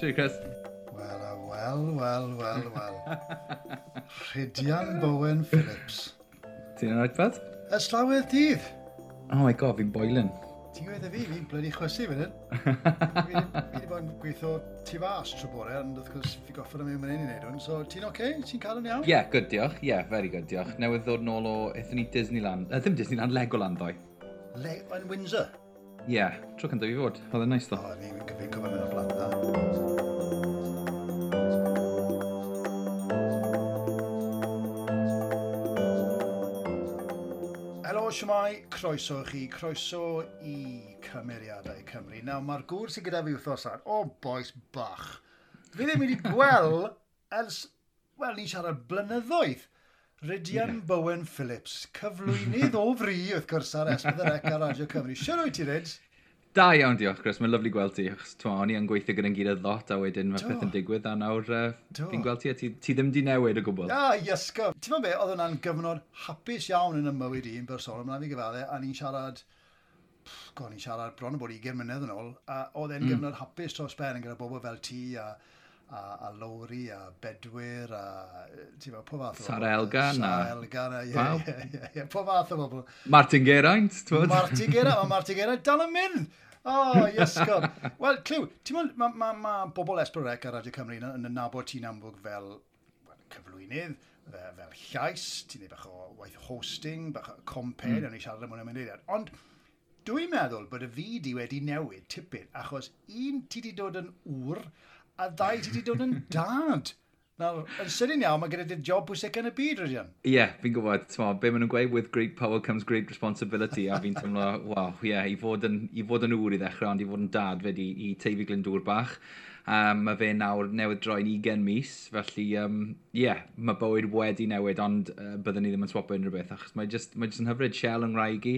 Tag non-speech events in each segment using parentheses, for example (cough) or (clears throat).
Cheers, Chris. Wel, wel, wel, wel, wel. Rhydian Bowen Phillips. Ti'n rhaid bad? Yslawydd dydd. Oh my god, fi'n boilen. Ti'n gwybod y fi, fi'n blydi chwysu fan hyn. (laughs) yn gweithio tu fas trwy bore, ond wrth gwrs fi goffod am ei mynd i wneud hwn. So, ti'n oce? Okay? Ti'n cael yn iawn? Ie, yeah, good diolch. Ie, yeah, very good diolch. Newydd ddod nôl o, eithon ni Disneyland, uh, ddim Disneyland, Legoland ddoe. Le yn Windsor? Ie, yeah, tro cyntaf i fod. Oedd e'n nice ddo. O, ni'n gyfyn gyfyn yn y blant, dda. Helo, siamai, croeso chi, croeso i cymeriadau Cymru. Nawr, mae'r gŵr sydd gyda fi wrthos ar, o boes bach. Fi ddim wedi gweld ers, wel, ni'n siarad blynyddoedd. Rydian yeah. Bowen Phillips, cyflwynydd o fri, wrth gwrs, ar Esbydderec ar Radio Cymru. Siwr wyt ti, Ryd? Da iawn, diolch, Chris. Mae'n lyflu gweld ti. O'n i yn gweithio gyda'n gyd y ddot, a wedyn mae peth yn digwydd, a nawr uh, fi'n gweld ti, a ti, ti ddim di newid o gwbl. Ah, iesgob. Ti'n meddwl be, oedd hwnna'n gyfnod hapus iawn yn y mywyd i'n bersonol, ymlaen fi gyfadde, a ni'n siarad go i'n siarad bron o bod 20 mlynedd yn ôl, a oedd e'n mm. gyfnod hapus dros ben yn gyda bobl fel ti a a, a Lowry a Bedwyr a ti'n meddwl, po fath o Sara Elgan Sara Elgan a ie, wow. ie, ie, ie, po fath o bobl Martin Geraint ti'n Martin Geraint, o Martin Geraint dal yn mynd O, oh, yes. Wel, Clyw, ti'n meddwl, mae ma, ma bobl Esbrorec ar Radio Cymru yn y nabod ti'n amlwg fel well, cyflwynydd, fel, fel llais, ti'n ei bach o waith hosting, bach o compen, mm. o'n i siarad am hwnna'n mynd i Ond, Dwi'n meddwl bod y fyd i wedi newid tipyn, achos un ti wedi dod yn wr, a ddau ti wedi dod yn (laughs) dad. Nawr, yn sydyn iawn, mae gyda ti'r job pwysig yn y byd, Rydian. Ie, yeah, fi'n gwybod, ti'n be maen nhw'n gweud, with great power comes great responsibility, a fi'n teimlo, waw, ie, yeah, i fod yn, i fod yn ŵr i ddechrau, ond i fod yn dad fe i, i teifi glyndŵr bach. Um, mae fe nawr newydd droi'n 20 mis, felly ie, um, yeah, mae bywyd wedi newid, ond uh, byddwn ni ddim yn swapo unrhyw beth, achos mae just, mae just yn hyfryd Shell yn rhaeg i,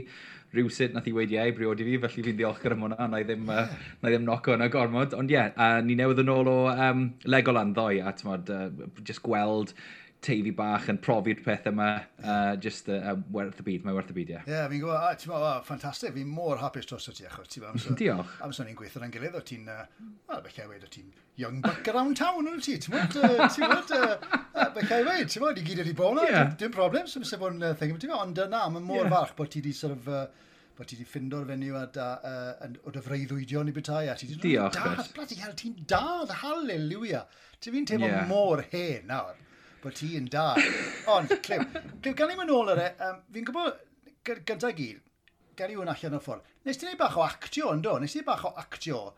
rhywsut nath i wedi ei briod i fi, felly fi'n ddiolchgar am hwnna, na i ddim, uh, na i ddim noco yn y gormod, ond ie, yeah, uh, ni newydd yn ôl o um, Legoland ddoe, a tymod, uh, just gweld teifi bach yn profi'r peth yma, uh, just uh, uh, werth y byd, mae werth y byd, ie. Ie, yeah, fi'n gwybod, a ti'n meddwl, oh, ffantastig, fi'n mor hapus dros o ti achos, ti'n meddwl, Diolch. amser ni'n gweithio'n gilydd, o ti'n, uh, wel, bechau wedi, o ti'n young buck around town, o ti, ti'n meddwl, ti'n meddwl, bechau wedi, ti'n meddwl, i gyd wedi bod yna, dim problem, sy'n mysio bod yn thing, ti'n meddwl, ond uh, na, mae'n mor yeah. falch bod ti wedi sort of, uh, bod ti wedi ffindo'r fenyw a da, uh, o dy freuddwydion i bethau a ti wedi... Diolch. Da, blati, ti'n dal, haleluia. Ti'n fi'n teimlo yeah. mor hen nawr bod ti yn da. Ond, Clyw, Clyw, gan i mynd ôl ar e, um, fi'n gwybod gyda gyd, gael i hwn allan o'r ffordd. Nes ti'n neud bach o actio yndo? Nes ti'n bach o actio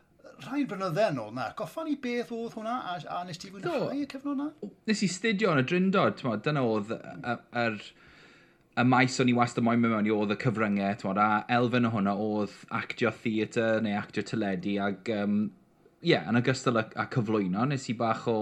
rhain blynydden oedd na. Goffan i beth oedd hwnna, a, a nes ti fwynhau y cyfnod na? Nes i studio yn y dryndod, drindod, dyna oedd yr y maes o'n i wastad moyn mewn i oedd y cyfryngau, twod, a elfen o hwnna oedd actio theatr neu actio teledu, ac um, ie, yeah, yn ogystal â, â cyflwyno, nes i bach o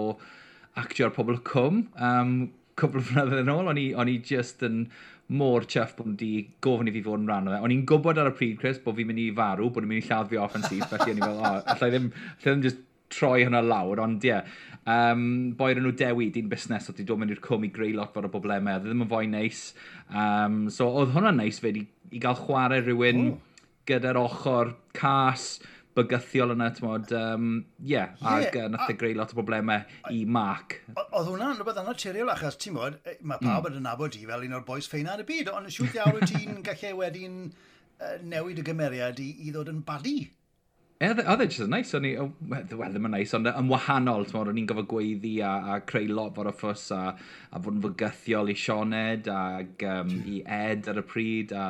actio ar pobl cwm. Um, cwbl o flynyddoedd yn ôl, o'n i, on i just yn mor chuff bod wedi gofyn i fi fod yn rhan o fe. O'n i'n gwybod ar y pryd, Chris, bod fi'n mynd i farw, bod yn mynd i lladd fi off yn syth, felly o'n i'n fel, o, oh, allai ddim, allai ddim just troi hwnna lawr, ond ie. Yeah. Um, boi nhw dewi, di'n busnes oedd wedi dod mewn i'r cwm i greu lot fawr o broblemau, oedd ddim yn fwy neis. Um, so oedd hwnna'n neis fe i, i gael chwarae rhywun oh. gyda'r ochr cas, bygythiol yna, ti'n um, yeah, yeah, ac uh, nath y greu lot o broblemau i Mark. Oedd hwnna'n rhywbeth anaturiol, achos ti'n bod, mae hmm. pawb mm. yn nabod ti fel un o'r boes ffeina yn y byd, ond yn siwt iawn wyt ti'n (laughs) gallu wedyn uh, newid y gymeriad i, i ddod yn badi. E, oedd e jyst yn neis, o'n i, wel, ddim yn neis, ond yn wahanol, ti'n o'n i'n gofod gweiddi a, a creu lot fawr o ffws a, a fod yn fygythiol i Sioned ac um, i Ed ar y pryd, a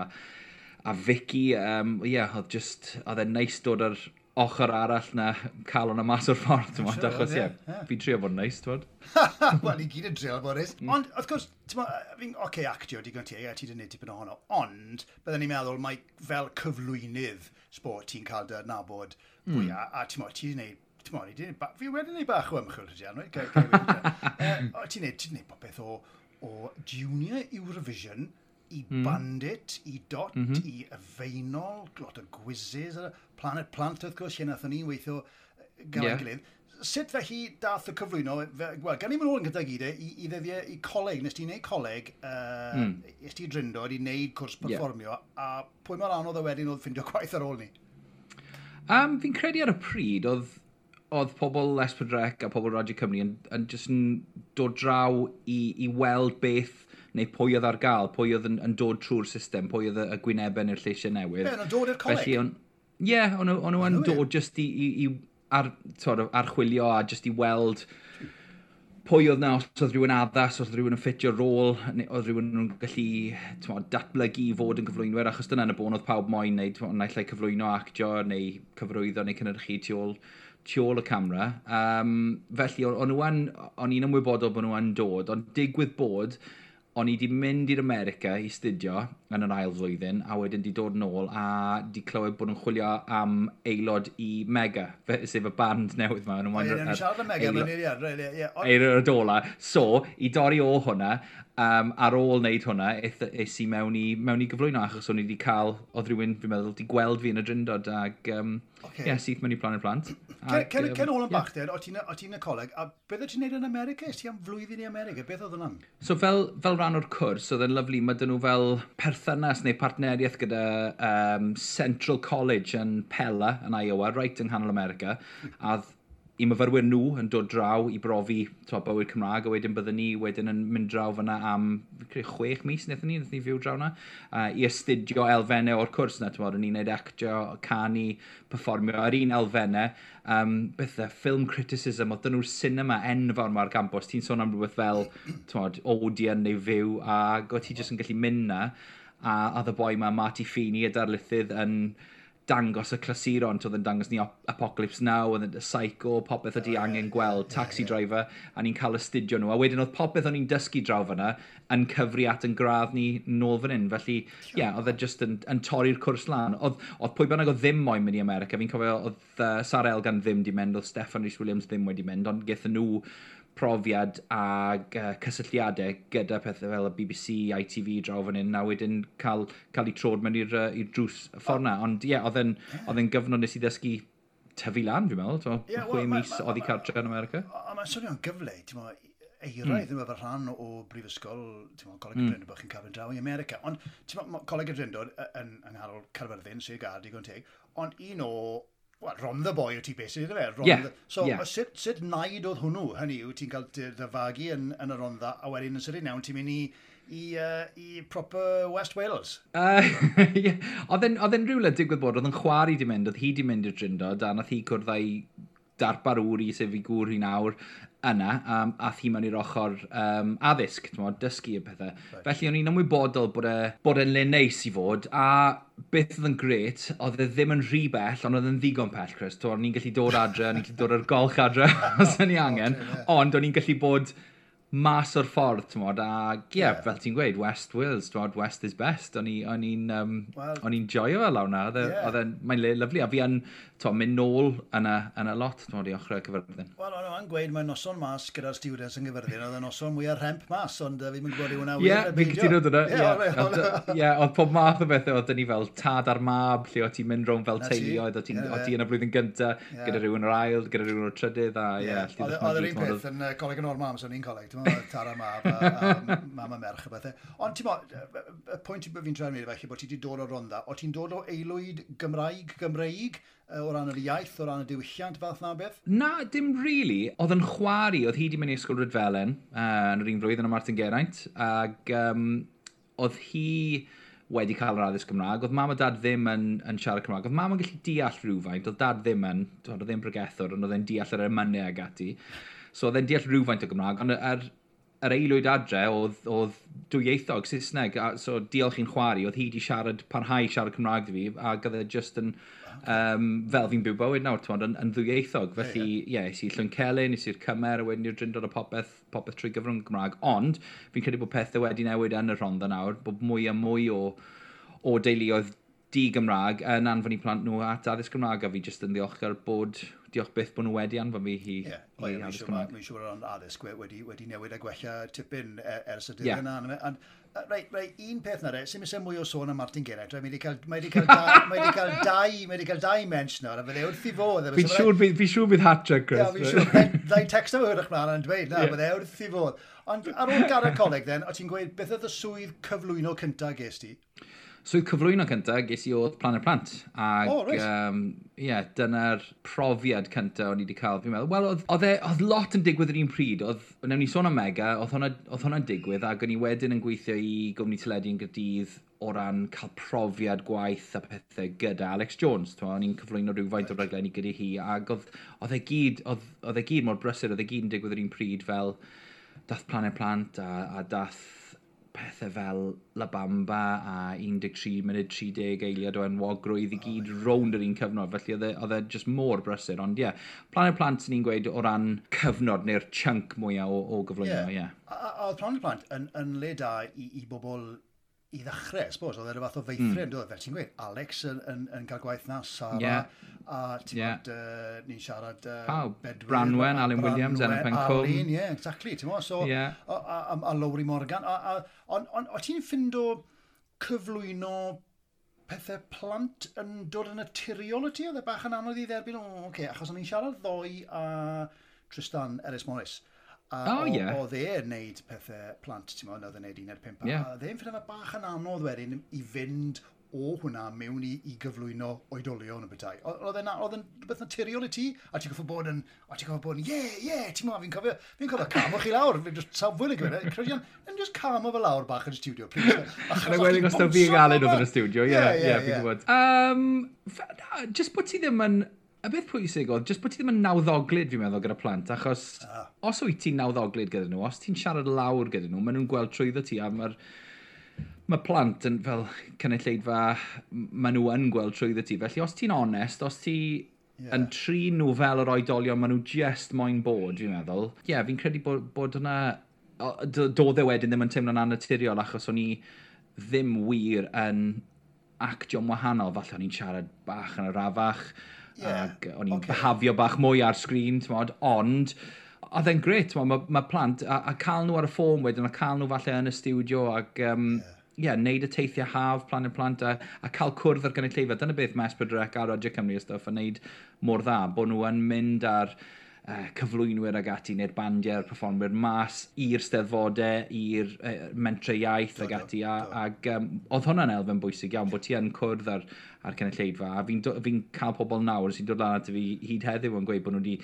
a Vicky, um, ia, yeah, oedd just, oedd e'n neis dod ar ochr arall na cael hwnna mas o'r ffordd, ti'n mwyn, achos ie, fi'n trio bod yn neis, ti'n (laughs) Wel, ni gyd yn trio, Boris. Mm. Ond, wrth gwrs, ti'n mwyn, fi'n, oce, okay, actio, digon ti, a ti wedi gwneud tipyn ohono, ond, byddwn ni'n meddwl, mae fel cyflwynydd sport ti'n cael dy nabod fwyaf, mm. a ti'n mwyn, ti wedi gwneud Ti'n mwyn, ti'n ba... fi wedyn ni bach o ymchwil ti anwy. (laughs) Ti'n neud, ti'n neud popeth o, o junior Eurovision, i mm. Bandit, i Dot, mm -hmm. i Yfeinol, lot o gwizys, Planet Plant wrth gwrs, lle nathon ni weithio gael yeah. gilydd. Sut fe hi dath y cyflwyno, wel, gan i fy ôl yn gydag i de, i, i ddyddiau, i coleg, nes ti wneud coleg, uh, mm. nes ti drindo, wedi wneud cwrs performio, yeah. a pwy mor anodd o wedyn oedd ffindio gwaith ar ôl ni? Um, fi'n credu ar y pryd, oedd oedd pobl Esbydrec a pobl Radio Cymru yn, yn just yn dod draw i, i weld beth neu pwy oedd ar gael, pwy oedd yn, yn dod trwy'r system, pwy oedd y gwynebau neu'r lleisiau newydd. Be, yeah, dod i'r coleg. Felly, on, ie, yeah, o'n nhw'n dod just i, i, i ar, twod, archwilio a just i weld pwy oedd na, os oedd rhywun addas, os oedd rhywun yn ffitio rôl, neu oedd rhywun yn gallu twa, datblygu i fod yn cyflwynwyr, achos dyna yn y bôn oedd pawb moyn neu naill ai cyflwyno, actio, neu cyfrwyddo, neu cynnyrchu tu ôl, tu ôl y camera. Um, felly, o'n i'n ymwybodol bod nhw'n dod, ond digwydd bod, o'n i wedi mynd i'r America i studio yn yr ail flwyddyn, a wedyn wedi dod yn ôl a wedi clywed bod nhw'n chwilio am aelod i Mega, sef y band newydd yma. Ie, ni'n siarad am Mega, mae'n ie, ie. Eir dola. So, i dorri o hwnna, um, ar ôl wneud hwnna, es i mewn i, mewn i gyflwyno, achos o'n i wedi cael, oedd rhywun, fi'n meddwl, wedi gweld fi yn y dryndod, ac... Um, Okay. Ie, syth mewn i plan y plant. Ken ôl yn bach den, o ti'n y coleg, a beth ti'n neud yn America? Ys ti am flwyddyn i America? Beth oedd hwnna'n? So fel, fel rhan o'r cwrs, oedd yn lyflu, mae dyn nhw fel perthynas neu partneriaeth gyda um, Central College yn Pella, yn Iowa, right yng nghanol America. Hmm. A i myfyrwyr nhw yn dod draw i brofi to, bywyd Cymraeg, a wedyn byddwn ni wedyn yn mynd draw fyna am chwech mis wnaethon ni, wnaethon ni fyw draw na, uh, i astudio elfennau o'r cwrs na, ti'n ni'n neud actio, canu, performio, yr un elfennau, um, beth bethau, film criticism, oedd dyn nhw'r cinema enfawr mae'r campus, ti'n sôn am rhywbeth fel, ti'n Odeon neu fyw, a go ti jyst yn gallu mynd na, a, oedd y boi mae Marty Feeney, y darlithydd yn dangos y clasuron, oedd yn dangos ni Apocalypse Now, oedd yn Psycho, popeth ydi angen gweld, Taxi Driver, a ni'n cael astudio nhw. A wedyn oedd popeth o'n i'n dysgu draw fyna yn cyfri at yn gradd ni nôl fan hyn. Felly, ie, yeah, oedd e just yn, yn torri'r cwrs lan. Oedd, oedd pwy bynnag o ddim moyn mynd i America, fi'n cofio oedd uh, Sarah Elgan ddim di mynd, oedd Stefan Rhys Williams ddim wedi mynd, ond gethon nhw profiad ag uh, cysylltiadau gyda pethau fel y BBC, ITV draw fan hyn, a wedyn cael, cael ei trod mewn i'r uh, drws ffordd na. Ond ie, yeah, oedd e'n gyfnod nes i ddysgu tyfu lan, fi'n meddwl. So, yeah, well, mis oedd i cartre yn America. A mae'n swnio'n gyfle, ti'n hmm. meddwl, eiraidd mm. fel rhan o brifysgol, ti'n meddwl, Coleg mm. Adrindod, bod chi'n cael fynd draw i America. Ond, ti'n meddwl, Coleg y Adrindod yn yng nghanol Carfyrddin, sy'n gadi gwnt teg, ond un o Wel, rom the Boy o ti beth sydd ydy fe. Yeah, the... So, yeah. sut, sut naid oedd hwnnw, hynny yw, ti'n cael dy ddyfagu yn, yn y Rondda, a wedyn yn sydyn iawn, ti'n mynd i, i, uh, i proper West Wales. Uh, (laughs) yeah. Oedd e'n rhywle digwydd bod, oedd yn chwari di mynd, oedd hi di mynd i'r drindod, a nath hi cwrdd â'i darpar wr i sef i gŵr hi nawr, yna, um, a thi mewn i'r ochr um, addysg, mod, dysgu y pethau. Right. Felly o'n i'n ymwybodol bod e, bod e'n le neis i fod, a beth oedd yn gret, oedd e ddim yn rhy bell, ond oedd yn ddigon pell, Chris. O'n i'n gallu dod adre, o'n i'n gallu dod ar golch adre, (laughs) os o'n i angen, ond o'n i'n gallu bod mas o'r ffordd, ti'n modd, a ie, yeah, fel ti'n gweud, West Wales, ti'n modd, West is best, o'n i'n um, well, on joio fel lawna, yeah. mae'n le lyflu, a fi yn, ti'n mynd nôl yn a, yn yna lot, ti'n modd, i ochrau cyfyrddin. Wel, o'n i'n gweud, mae'n noson mas gyda'r students yn gyfyrddin, oedd y noson mwy ar remp mas, ond uh, fi'n mynd gweld i hwnna wir. Ie, fi'n cytuno dyna, ie, oedd pob math o bethau, oedd ni fel tad ar mab, lle oedd ti'n mynd rhwng fel teuluoedd, oedd ti yn y blwyddyn gyntaf, gyda rhywun o'r ail, gyda rhywun o'r trydydd, a ie. E- oedd yr un peth yn coleg yn o'r mam, so ni'n coleg, tara mab a, a mam a merch a bethau. Ond ti'n bod, y pwynt fi'n trefnu mynd felly bod ti wedi dod o ronda, o ti'n dod o aelwyd Gymraeg, Gymreig, o ran yr iaith, o ran y diwylliant fath na beth? Na, dim really. Oedd yn chwari, oedd hi wedi mynd i ysgol Rydfelen uh, yn yr un flwyddyn o Martin Geraint, ac um, oedd hi wedi cael yr addysg Gymraeg. Oedd mam a dad ddim yn, yn siarad Cymraeg. Oedd mam yn gallu deall rhywfaint, oedd dad ddim yn, oedd ddim bregethwr, ond oedd e'n deall yr emynau ag ati. So oedd e'n deall rhywfaint o Gymraeg, ond yr, yr aelwyd adre oedd, oedd dwyieithog Saesneg, a, so diolch i'n chwari, oedd hi wedi siarad, parhau siarad Cymraeg fi, a gyda e just yn, um, fel fi'n byw bywyd nawr, twond, yn, yn ddwyieithog. Felly, ie, yeah, yeah. yeah, llyn celyn, nes i'r cymer, a wedyn i'r drindod o popeth, popeth trwy gyfrwng Gymraeg. Ond, fi'n credu bod pethau wedi newid yn y rhondda nawr, bod mwy a mwy o, o deuluoedd di-Gymraeg yn anfon i plant nhw at addysg Gymraeg a fi jyst yn ddiolchgar bod diolch byth bod nhw wedi anfon fi hi, yeah. hi yeah, addysg Gymraeg. Mi'n siŵr o'n addysg wedi, wedi newid a gwella tipyn e- ers y dydd yeah. yna. A, rai, rai, un peth na re, sy'n mysau mwy o sôn am Martin Gerrard. Mae wedi cael, mae wedi cael, da, (laughs) mae wedi cael dau, mae wedi cael dau mens nawr, a fydde wrth i fod. Fi'n siŵr bydd fi siŵr bydd hat-trick, Chris. Ie, fi'n siŵr, (laughs) ddau text am hwyrach mlaen yn dweud, na, fydde wrth i fod. Ond ar ôl gadael coleg, then, o ti'n gweud, beth oedd y swydd cyflwyno cyntaf gest ti? swydd cyflwyno cyntaf ges i oedd Plan y Plant. Ac, oh, right. um, yeah, dyna'r profiad cyntaf o'n i wedi cael. Fi'n meddwl, wel, oedd, oedd e, lot yn digwydd yr un pryd. Oedd, wnawn ni sôn am Mega, oedd hwnna'n digwydd, ac o'n i wedyn yn gweithio i gwmni teledu yn Gyrdydd o ran cael profiad gwaith a pethau gyda Alex Jones. O'n i'n cyflwyno rhywfaint o'r raglenni gyda hi, ac oedd, oedd, e gyd, oedd, oedd e gyd mor brysur, oedd e gyd yn digwydd yr un pryd fel dath Planet Plant a, a dath pethau fel La Bamba a 13 munud 30 eiliad o enwogrwydd i gyd oh, rownd yr un cyfnod, felly oedd e, e just mor brysur, ond ie, yeah, Planet Plant ni'n gweud o ran cyfnod neu'r chunk mwyaf o, o gyflwyno, ie. Yeah. Oedd yeah. Planet Plant yn, yn le da i, i bobl i ddechrau, sbos, oedd e'n fath o hmm. feithrin, mm. fel ti'n gweud, Alex yn, yn, yn cael gwaith na, Sara, yeah. a ti'n yeah. bod, uh, ni'n siarad... Uh, Pawb, Bedwyr, Branwen, Alan Williams, Ellen Pencom. Alan, ie, yeah, exactly, ti'n mo, so, yeah. a, a, a, Lowry Morgan, a, a, on, on, o ti'n ffindo cyflwyno pethau plant yn dod yn naturiol o ti? Oedd e bach yn anodd i dderbyn, o, oh, okay, achos o'n i'n siarad ddoi a Tristan Eris Morris Uh, oh, o, yeah. Oedd e'n neud pethau plant, ti'n meddwl, oedd e'n neud un ar pimp. Yeah. Oedd e'n ffynu bach yn anodd wedyn i fynd o hwnna mewn i, i gyflwyno oedolion y bethau. Oedd e'n rhywbeth naturiol i ti, a ti'n gofio bod yn, a ti'n gofio bod yn, ie, ie, ti'n meddwl, fi'n cofio, fi'n cofio camo chi lawr, fi'n just safwyl y gyfer, Christian, yn just camo fe lawr bach yn y studio, please. (laughs) Yn wedyn os da fi yn galen oedd yn y studio, ie, ie, fi'n gwybod. Just bod ti ddim yn y beth pwysig oedd, jyst bod ti ddim yn nawddoglyd fi'n meddwl gyda plant, achos uh. os wyt ti'n nawddoglyd gyda nhw, os ti'n siarad lawr gyda nhw, maen nhw'n gweld trwyddo ti a mae'r mae plant yn fel cynulleidfa, maen nhw yn gweld trwyddo ti. Felly os ti'n onest, os ti yeah. yn tri nhw fel yr oedolion, maen nhw just moyn bod, fi'n meddwl. Ie, yeah, fi'n credu bod, bod yna... Doedd e wedyn ddim yn teimlo'n anaturiol achos o'n i ddim wir yn actio'n wahanol. Falle o'n i'n siarad bach yn y rafach yeah. ac o'n i'n okay. behafio bach mwy ar sgrin, tmod, ond oedd e'n gret, mae ma, ma plant, a, a cael nhw ar y ffôn wedyn, a cael nhw falle yn y studio, ac um, yeah yeah, neud y teithiau haf, plan y plant, a, a cael cwrdd ar gynulleidfa. Dyna beth mae Esbydrec a Radio Cymru a stuff a neud mor dda, bod nhw yn mynd ar uh, cyflwynwyr ag ati, neu'r bandiau'r performwyr mas i'r steddfodau, i'r uh, mentre iaith ag ati, a, ag um, oedd hwnna'n elfen bwysig iawn, bod ti yn cwrdd ar ar cynulleidfa. A fi'n fi, fi cael pobl nawr sy'n dod lan at fi hyd heddiw yn gweud bod nhw wedi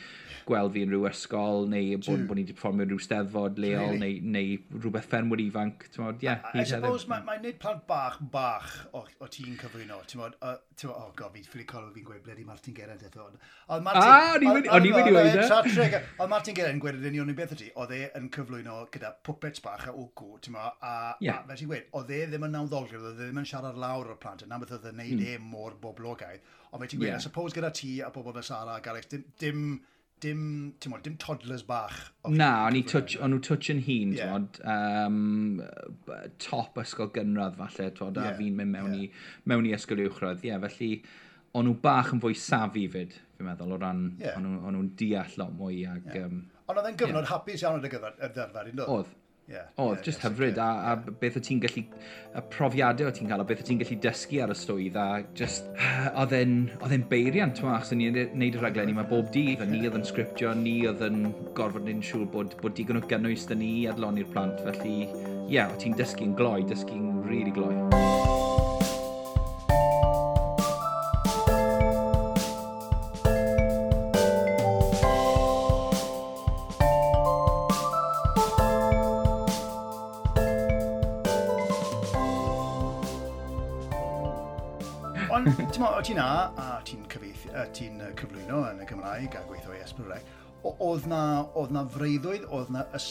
gweld fi yn rhyw ysgol neu bod, bod ni wedi performio rhyw steddfod leol really? neu, neu rhywbeth ffermwyr ifanc. Mod, yeah, I, I suppose mae'n mae nid plant bach bach o, o ti'n cyflwyno. O, oh god, fi'n ffili colwyd fi'n gweud bledi Martin Geraint eto. Oedd Martin... Ah, o'n i wedi weid e. Oedd Martin Geraint yn gweud yn union i beth ydy. Oedd e yn cyflwyno gyda puppets bach a wgw, ti'n ma, a, yeah. a fel ti'n gweud, oedd e ddim yn nawddoglwyr, oedd e ddim yn siarad lawr o'r plant, yna beth oedd e'n neud mm. e mor boblogaidd. Ond mae ti'n gweud, yeah. I suppose gyda ti a bobl fel Sara a Alex, dim, dim, dim, dim, dim toddlers bach. Na, o'n i touch, o'n nhw touch yn hun, yeah. twod, um, top ysgol gynradd falle, twod, yeah. a fi'n mynd mewn, yeah. i, mewn i ysgol uwchradd. Ie, yeah, felly o'n nhw bach yn fwy safi fyd, fi'n meddwl, o ran yeah. o'n nhw'n deall lot mwy. Ag, yeah. um, Ond oedd e'n gyfnod yeah. hapus iawn ar y gyfer, y dderfad, Oedd. Yeah, oedd yeah, just yeah, hyfryd. yeah, a, a beth o ti'n gallu y profiadau o ti'n cael a beth o ti'n gallu dysgu ar y stwydd a just (sighs) oedd e'n beiriant ma achos ni'n neud y raglenni mae bob dydd a ni oedd yn sgriptio ni oedd yn gorfod ni'n siŵr bod, bod digon o gynnwys dyn ni adloni'r plant felly ie yeah, o ti'n dysgu'n gloi dysgu'n rili really gloi T'mo, ti'n a, a ti'n ti cyflwyno yn y Gymraeg a gweithio i Esbrydau, oedd na, oedd na freuddwyd, oedd na ys,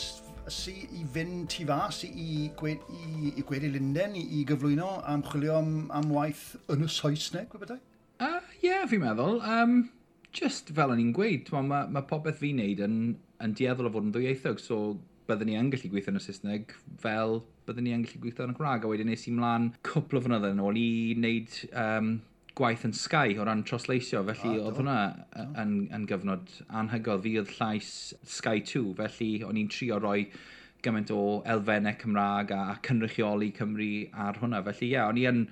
ysu i fynd tu fas i, i, gwed, i, i gwedi Linden i, i gyflwyno am chwilio am, am waith yn y Saesneg, gwybodau? Ie, uh, yeah, fi'n meddwl. Um, just fel o'n i'n gweud, mae ma, ma popeth fi'n neud yn, yn dieddol o fod yn ddwyieithog, so byddwn ni yn gallu gweithio yn y Saesneg fel byddwn ni yn gallu gweithio yn y Cymraeg. A wedyn nes i mlaen cwpl o fynyddoedd yn ôl i wneud um, gwaith yn Sky o ran trosleisio, felly oh, oedd hwnna yn, yn gyfnod anhygoel. Fi oedd llais Sky 2, felly o'n i'n trio roi gymaint o elfennau Cymraeg a, a cynrychioli Cymru ar hwnna. Felly ie, yeah, o'n i yn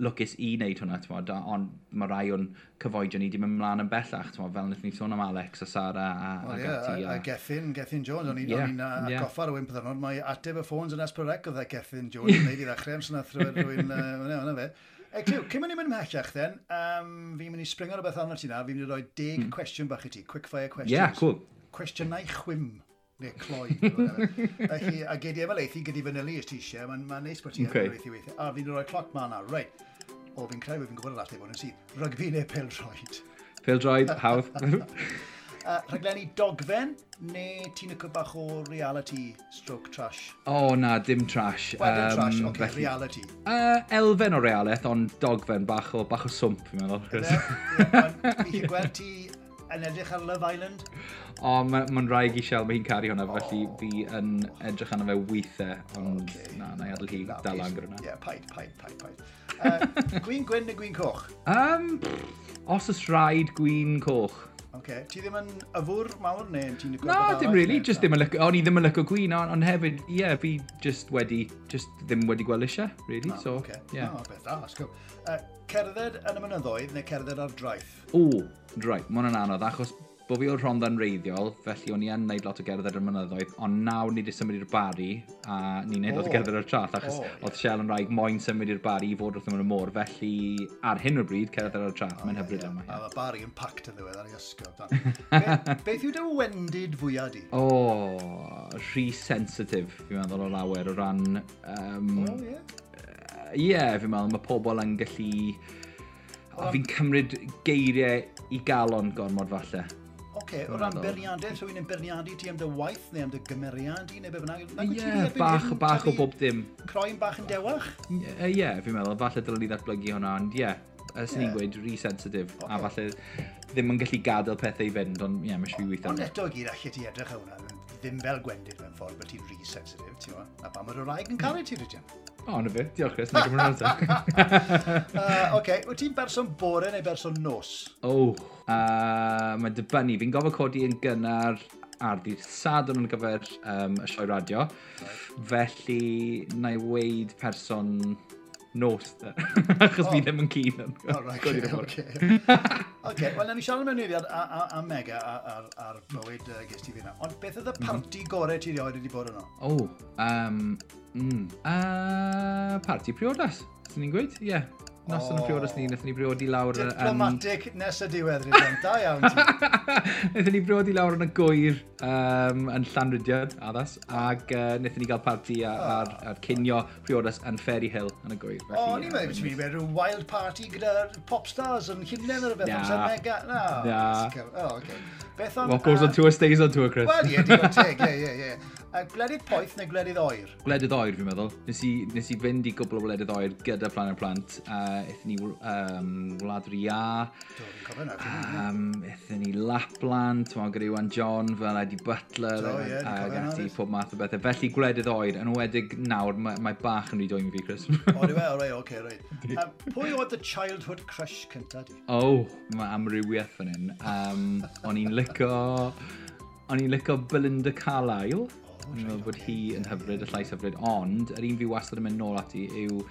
lwcus i wneud hwnna, tmod, ond mae rai o'n cyfoedio ni wedi mynd ymlaen yn bellach, tmod, fel wnaethon ni sôn am Alex a Sara a, well, a yeah, gati. A, a Gethin, Gethin Jones, o'n i'n yeah, on yeah. goffa rhywun pethynod, mae ateb y ffôns yn esbrydec oedd e Gethin Jones, yn neud i ddechrau am sy'n athro rhywun, uh, (laughs) hwnna fe. E, Cliw, cyn mynd i'n mynd ymhellach, then, um, fi'n mynd i springo rhywbeth arno ti na, fi'n mynd i roi deg mm. cwestiwn bach i ti, quick fire questions. Yeah, cool. Cwestiynau chwym, neu cloi. Felly, a gei di efo leithi gyda fanylu os ti eisiau, mae'n ma neis bod ti okay. efo leithi weithio. A fi'n rhoi cloc ma na, right. O, fi'n credu bod fi'n gwybod yr ateb bod yn sydd. Rygfi neu pel droed? Pel (laughs) hawdd. (laughs) Uh, rhaglenni dogfen, neu ti'n y bach o reality stroke trash? O oh, na, dim trash. Wel, dim um, trash, oce, okay, felly, reality. Uh, elfen o realaeth, ond dogfen bach o, bach o swmp, fi'n meddwl. Fi chi'n gweld ti yn edrych ar Love Island? (laughs) O, oh, mae'n ma rhaid i Shell, mae hi'n caru hwnna, felly fi yn edrych arno fe weithiau, ond okay. na, na i adl hi dal lan gyda hwnna. Ie, paid, paid, paid, paid. Uh, (laughs) gwyn gwyn neu gwyn coch? Um, os ys rhaid gwyn coch. Okay. Ti ddim yn yfwr mawr neu ti'n licio... Na, dim really, just ddim yn lyco. o'n i ddim yn lyco gwyn, ond on hefyd, ie, yeah, fi just wedi, just ddim wedi gweld eisiau, really, no, so, okay. yeah. No, beth da, asgol. Uh, cerdded yn y mynyddoedd neu cerdded ar draeth? O, draeth, right. mae hwnna'n anodd, achos bo fi o Rhondda'n reiddiol, felly o'n i yn neud lot o gerdded ar mynyddoedd, ond nawr ni wedi symud i'r bari, a ni'n neud lot o gerdded ar trath, achos oh. oedd Shell yn rhaid moyn symud i'r bari i fod wrth ymwneud y môr, felly ar hyn o bryd, cerdded ar trath, oh, mae'n hyfryd yma. A mae bari yn pact yn ddiwedd ar ei ysgol. Be, (laughs) beth yw dy wendid fwyaf di? O, oh, rhy sensitif, fi'n meddwl o lawer, o ran... Um, oh, ie? Yeah. Ie, yeah, fi'n meddwl, mae pobl yn gallu... O, fi'n cymryd geiriau i galon gormod falle okay, o ran beirniadau, so yn beirniadu ti am dy waith neu am dy gymeriad i neu be bynnag. Ie, yeah, bach, bach o bob dim. Croen bach yn dewach? Ie, yeah, yeah, fi'n meddwl, falle dylen ni ddatblygu hwnna, ond ie, yeah, ys ni'n yeah. gweud, re-sensitif, okay. a falle ddim yn gallu gadael pethau i fynd, ond ie, yeah, mae'n siwi weithio. Ond eto gyd allai ti edrych hwnna, ddim fel gwendid mewn ffordd, bod ti'n re-sensitif, ti'n ma? A pa mae'r wraig yn cael ei ti, rydyn? O, na fe, Diolch, Chris. Nid gymryd ta. Oce, wyt ti'n berson bore neu berson nos? O, oh, uh, mae'n dibynnu. Fi'n gofod codi yn gynnar ar dydd sadwn yn gyfer um, y sioe radio. Felly, na i weid person nos. (laughs) Achos fi oh. ddim yn cyn. Oce, (laughs) wel, na ni siarad mewn eiriad am Mega ar, ar bywyd uh, gest ti fi yna. Ond beth oedd y mhm. parti mm. gorau ti rioed wedi bod yno? O, oh, um, mm, uh, parti priodas, sy'n ni'n gweud? Ie. Yeah noson oh. y priodas ni, wnaethon ni briodi lawr... Diplomatic yn... nes y diwedd, Rydyn. Da iawn ti. (laughs) wnaethon ni briodi lawr yn y gwyr um, yn Llanrydiad, addas, ac uh, wnaethon ni gael parti a, oh. ar, ar cinio priodas yn Ferry Hill yn y gwyr. O, oh, ni'n meddwl bod ti'n meddwl rhyw wild party gyda'r popstars yn hunain ar y beth, amser mega. Na. Na. O, okay. Beth on... What goes on tour stays on tour, Chris. Wel, ie, digon teg, ie, ie, ie. A gwledydd poeth neu gwledydd oer? Gwledydd oer, fi'n meddwl. Nes i, nes i fynd i gwbl o gwledydd oer gyda Plan y Plant. Uh, Eithon ni um, Wlad Ria. Um, Eithon ni Lapland, ti'n gyda Iwan John, fel Eddie Butler, Do, ie, yeah, uh, gati pob math o bethau. Felly gwledydd oer, yn wedig nawr, mae, mae bach yn rhy doi'n fi, Chris. o, di fe, o, rei, oce, rei. Um, pwy oedd y childhood crush cynta di? O, oh, mae amrywiaeth fan hyn. Um, o'n i'n lico... O'n i'n lico Belinda Carlisle. Dwi'n meddwl bod hi yn hyfryd, y llais hyfryd, ond yr un fi wastad yn mynd nôl ati yw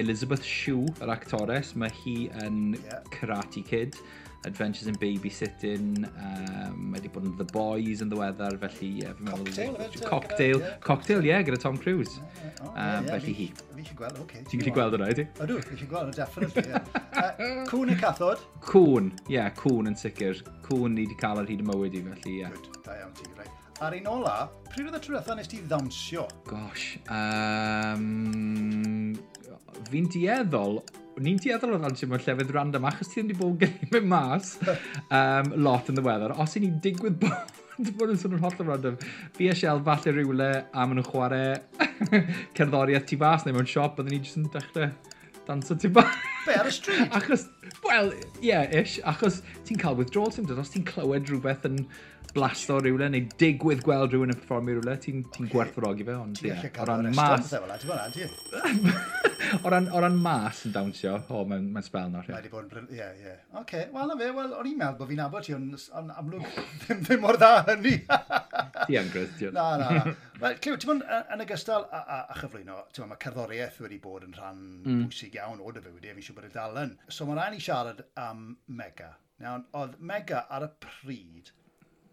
Elizabeth Shue, yr actores. Mae hi yn yeah. Karate Kid, Adventures in Babysitting, um, mae wedi bod yn The Boys yn ddiweddar, felly... Yeah, cocktail, meddwl, cocktail, yeah. cocktail, ie, yeah, gyda Tom Cruise. Yeah, yeah. Oh, yeah, um, yeah, felly hi. Fi eisiau gweld, oce. Okay, Ti'n gallu gweld yna, ydy? O, dwi, fi eisiau gweld, definitely, ie. Uh, cwn y cathod? Cwn, ie, yeah, cwn yn sicr. Cwn ni wedi cael ar hyd y mywyd i, felly, ie. Yeah. Good, da iawn ti, right. A'r un ola, pryd oedd y tro trwyddetha nes ti ddawnsio? Gosh, um, fi'n dieddol ni'n dieddol o rancio mewn llefydd random achos ti ddim wedi bod yn gallu mynd mas (laughs) um, lot yn ddiweddar. Os i ni'n digwydd bod (laughs) bod yn sôn holl o random, fi a Shell falle rywle a maen nhw'n chwarae (laughs) cerddoriaeth tu fas neu mewn siop, byddwn ni jyst yn dechrau danso tu fas. Be, ar y street? Achos, wel, ie, yeah, ish, achos ti'n cael withdrawal symptoms, os ti'n clywed rhywbeth yn blasto rhywle, neu digwydd gweld rhywun yn performio rhywle, ti'n ti, ti gwerthfawrogi fe, ond ie. O ran mas... (laughs) o ran, o ran mas yn dawnsio, o, mae'n mae spel nawr. Mae wedi bod yn... Ie, ie. Oce, wel na fe, wel, o'n i'n meddwl bod fi'n abod ti, ond amlwg (laughs) ddim, ddim mor dda hynny. (laughs) Ti yn gryth, John. Na, na, na. Wel, Clyw, ti'n mynd yn ogystal a, a, a chyflwyno, ti'n mynd, mae cerddoriaeth wedi bod yn rhan mm. bwysig iawn o dy fywyd, fi'n siŵr bod y dal yn. So, mae'n rhaid i siarad am Mega. Nawr, oedd Mega ar y pryd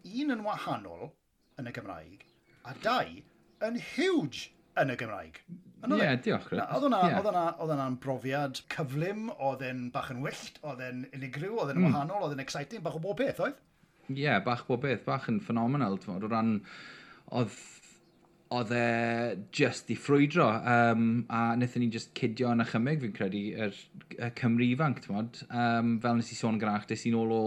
un yn wahanol yn y Gymraeg, a dau yn huge yn y Gymraeg. Ie, yeah, diolch. Oedd hwnna'n brofiad cyflym, oedd e'n bach yn wyllt, oedd e'n unigryw, oedd e'n mm. wahanol, oedd e'n exciting, bach o bob beth, oedd? Ie, yeah, bach bob beth, bach yn ffenomenal, o ran, oedd oedd e just i ffrwydro um, a wnaethon ni just cydio yn y chymig fi'n credu yr er, er Cymru ifanc um, fel nes i sôn gyda des sy'n ôl o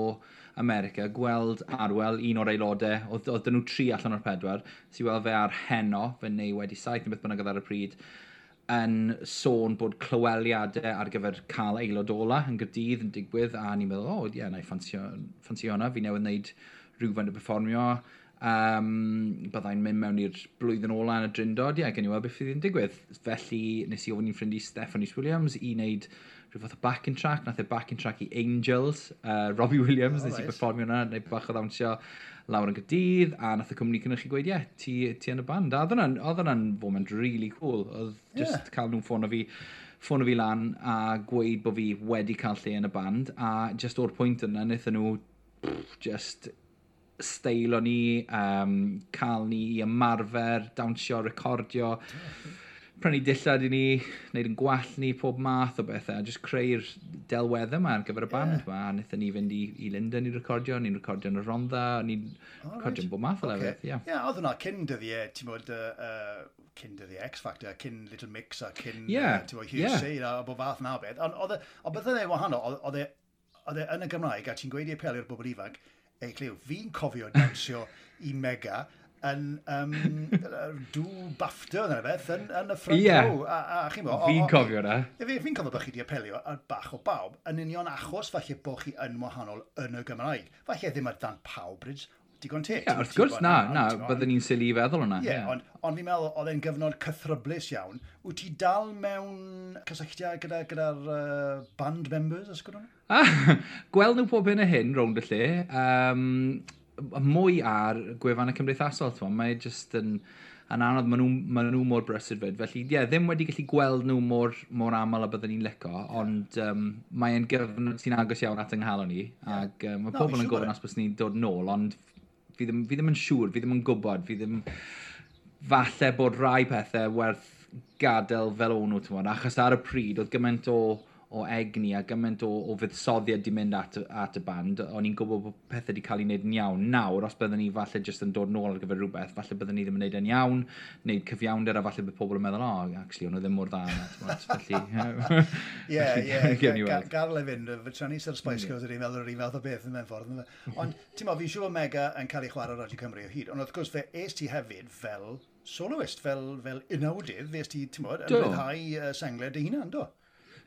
America gweld Arwel, un o'r aelodau, oedd, oedd nhw tri allan o'r pedwar, sy'n weld fe ar heno, fe neu wedi saith neu beth bynnag oedd ar y pryd, yn sôn bod clyweliadau ar gyfer cael aelod ola yn gydydd yn digwydd, a ni'n meddwl, o, oh, ie, yeah, na i ffansio, ffansio hwnna, fi newydd wneud rhywfaint o performio, um, byddai'n mynd mewn i'r blwyddyn ola yn y drindod, ie, yeah, gen i weld beth fydd yn digwydd. Felly, nes i ofyn i'n ffrindu Stephanie Williams i wneud rhyw fath o backing track, nath e backing track i Angels, uh, Robbie Williams, oh, nes i performio hwnna, neu bach o ddawnsio lawr yn gydydd, a nath y cwmni cynnwch chi gweud, ie, yeah, ti, ti yn y band. A oedd hwnna'n foment really cool, oedd just yeah. cael nhw'n ffôn o fi ffôn o fi lan a gweud bod fi wedi cael lle yn y band a just o'r pwynt yna wnaethon nhw pff, just steilo ni, um, cael ni i ymarfer, dawnsio, recordio. Yeah prynu dillad i ni, wneud yn gwall ni, pob math o bethau, a just creu'r delweddau yma ar gyfer y band yma. A wnaethon ni fynd i, i Linden i recordio, ni'n recordio yn y Rondda, ni'n oh, recordio'n right. bob math o okay. lefydd. Ie, yeah. yeah, oedd hwnna cyn dyddiau, ti'n bod, uh, uh, cyn dyddiau X Factor, cyn Little Mix a cyn, yeah. uh, ti'n bod, Hugh yeah. A bob fath na o beth. Ond oedd e, e o beth yn ei wahanol, oedd e yn y Gymraeg, a ti'n gweud i apelio'r bobl ifanc, ei cliw, fi'n cofio dansio i mega, yn um, dŵ bafta yna beth yn, yn y ffrant yeah. row. A, a, a chi'n bo... Fi'n cofio na. Fi'n fi cofio bod chi wedi apelio ar bach o bawb yn union achos falle bod chi yn wahanol yn y Gymraeg. Falle ddim ar dan pawb, Bridge, digon teg. Yeah, wrth gwrs, na, na, byddwn ni'n sili i feddwl hwnna. Ie, yeah, ond on fi'n meddwl oedd e'n gyfnod cythryblus iawn. Wyt ti dal mewn cysylltiau gyda'r gyda uh, band members, ysgwyd hwnna? Ah, (laughs) gweld nhw pob hyn a hyn rownd y lle. Um, mwy ar gwefanna cymdeithasol, ti'n mae just yn, yn anodd, maen nhw, maen nhw mor brysur fyd. Felly, ie, yeah, ddim wedi gallu gweld nhw mor, mor aml a byddwn ni'n lico, ond um, mae'n gyfnod sy'n agos iawn at ynghalon ni, yeah. ac um, mae no, pobl yn gofyn os bys ni'n dod nôl, ond fi ddim, fi ddim yn siŵr, fi ddim yn gwybod, fi ddim... Falle bod rai pethau werth gadael fel o'n nhw, achos ar y pryd, oedd gymaint o o egni a gymaint o, o fuddsoddiad di mynd at, at y band, o'n i'n gwybod bod pethau wedi cael ei wneud yn iawn. Nawr, os byddwn ni falle jyst yn dod nôl ar gyfer rhywbeth, falle byddwn ni ddim yn wneud yn iawn, wneud cyfiawnder a falle bydd pobl yn meddwl, o, oh, actually, o'n nhw ddim mor dda yna. (laughs) (laughs) Felly, ie, ie, gadw e fynd, fy tra ni sy'r Spice Girls ydy'n meddwl yr un fath o beth yn mewn ffordd. Ond, ti'n mo, fi'n siŵr Mega yn cael ei chwarae ar Radio Cymru o hyd, ond wrth gwrs fe es ti hefyd fel soloist, fel, fel unawdydd, fe es ti, ti'n bod, yn rhyddhau uh, sengled dy hunan, do?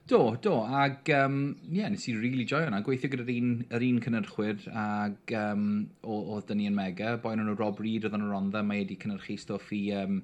Do, do, ac um, yeah, nes i rili really joio hwnna. Gweithio gyda'r un, yr un cynnyrchwyr ac um, oedd dyn ni yn mega. Boen nhw'n Rob Reed oedd yn yr ondda, mae wedi cynnyrchu stwff i, um,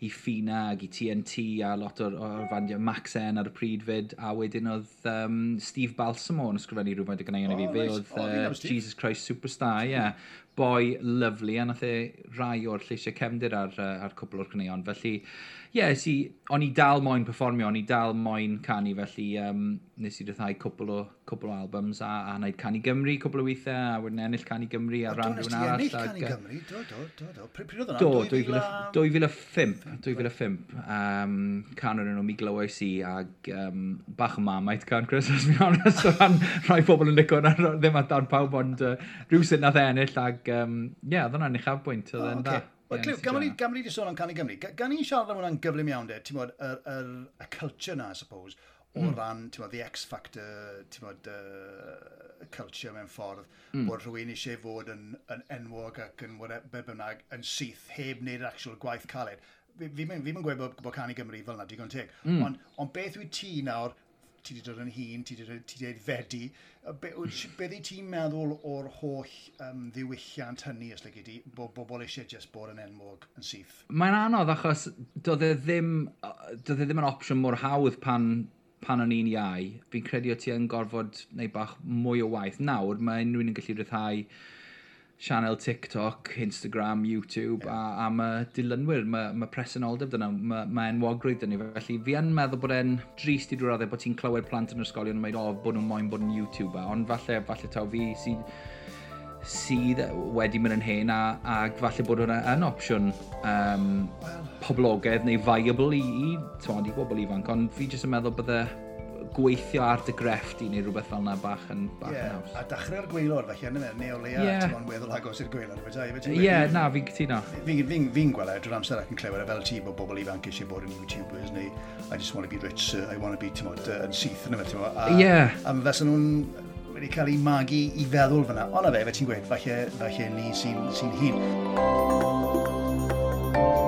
i Fina ac i TNT a lot o'r, or fandio Max N ar y pryd fyd. A wedyn oedd um, Steve Balsamo yn ysgrifennu rhywfaint o gynnau yn i fi. Fe nice. oedd uh, oh, Jesus Christ Superstar, ie. Yeah boi lyflu, a nath e rai o'r lleisiau cefndir ar, uh, ar cwbl o'r cyneuon. Felly, ie, yeah, si, o'n i dal moyn performio, o'n i dal moyn canu, felly um, nes i ryddhau cwbl o, cwbl o albums a, a wneud Canu Gymru cwbl o weithiau, a wedyn ennill Canu Gymru a ran rhywun arall. Do, Canu Gymru, do, do, do, do. Pryd oedd hwnna? Do, 2005, 2005. Um, can o'n enw mi glywais i, ag um, bach o mamaid can, Chris, os mi'n honest, o ran rhai pobl yn licio, ddim at dan pawb, ond uh, rhywsyd nath e ennill, ag Um, ie, yeah, oedd hwnna'n uchafbwynt, oedd e'n dda. Wel, Cliw, gan ni wedi sôn am Canu Gymru, gan ni'n siarad am hwnna'n gyflym iawn, de, ti'n bod, y culture na, I suppose, o mm. ran, ti'n bod, the X factor, ti'n bod, uh, culture mewn ffordd, mm. bod rhywun eisiau fod yn, yn enwog ac yn be bynnag, yn syth, heb wneud actual gwaith caled. Fi ddim yn gweud bod, bod Canu Gymru fel yna digon teg, mm. ond ond beth wyt ti nawr ti wedi dod yn hun, ti wedi dweud fedi. Be, beth i ti'n meddwl o'r holl um, ddiwylliant hynny, os lygu di, bod bobl eisiau just bod yn enwog yn syth? Mae'n anodd achos doedd e ddim, doedd e ddim yn opsiwn mor hawdd pan pan o'n i'n iau, fi'n credu o ti yn gorfod neu bach mwy o waith. Nawr, mae unrhyw un yn gallu rhyddhau sianel TikTok, Instagram, YouTube yeah. a, a mae dilynwyr, mae, mae presenoldeb dyna, mae, mae enwogrwydd dyna. Felly fi yn meddwl bod e'n drist i drwy'r raddau bod ti'n clywed plant yn ysgolion yn meid, o, oh, bod nhw'n moyn bod yn YouTuber, ond falle, falle taw fi sydd sydd wedi mynd yn hen a, a falle bod hwnna yn opsiwn um, poblogaidd neu viable i, i, i bobl ifanc, ond fi jyst yn meddwl bydde gweithio ar dy grefft i neu rhywbeth fel yna bach yn bach yeah. yn haws. A dechrau'r gweilor, felly yn yna, neu o leia yeah. ti'n weddol agos i'r gweilwr. Ie, yeah, na, fi'n cytuno. Fi'n fi, fi, gweld e, drwy'r amser ac yn clywed e fel ti bod bobl ifanc eisiau bod yn YouTubers neu I just want to be rich, uh, I want to be, ti'n modd, uh, yn syth yn yma, ti'n modd. Ie. A fes nhw'n wedi cael ei magu i feddwl fyna. Ond a fe, fe ti'n gweud, falle, falle ni sy'n sy hun. Thank.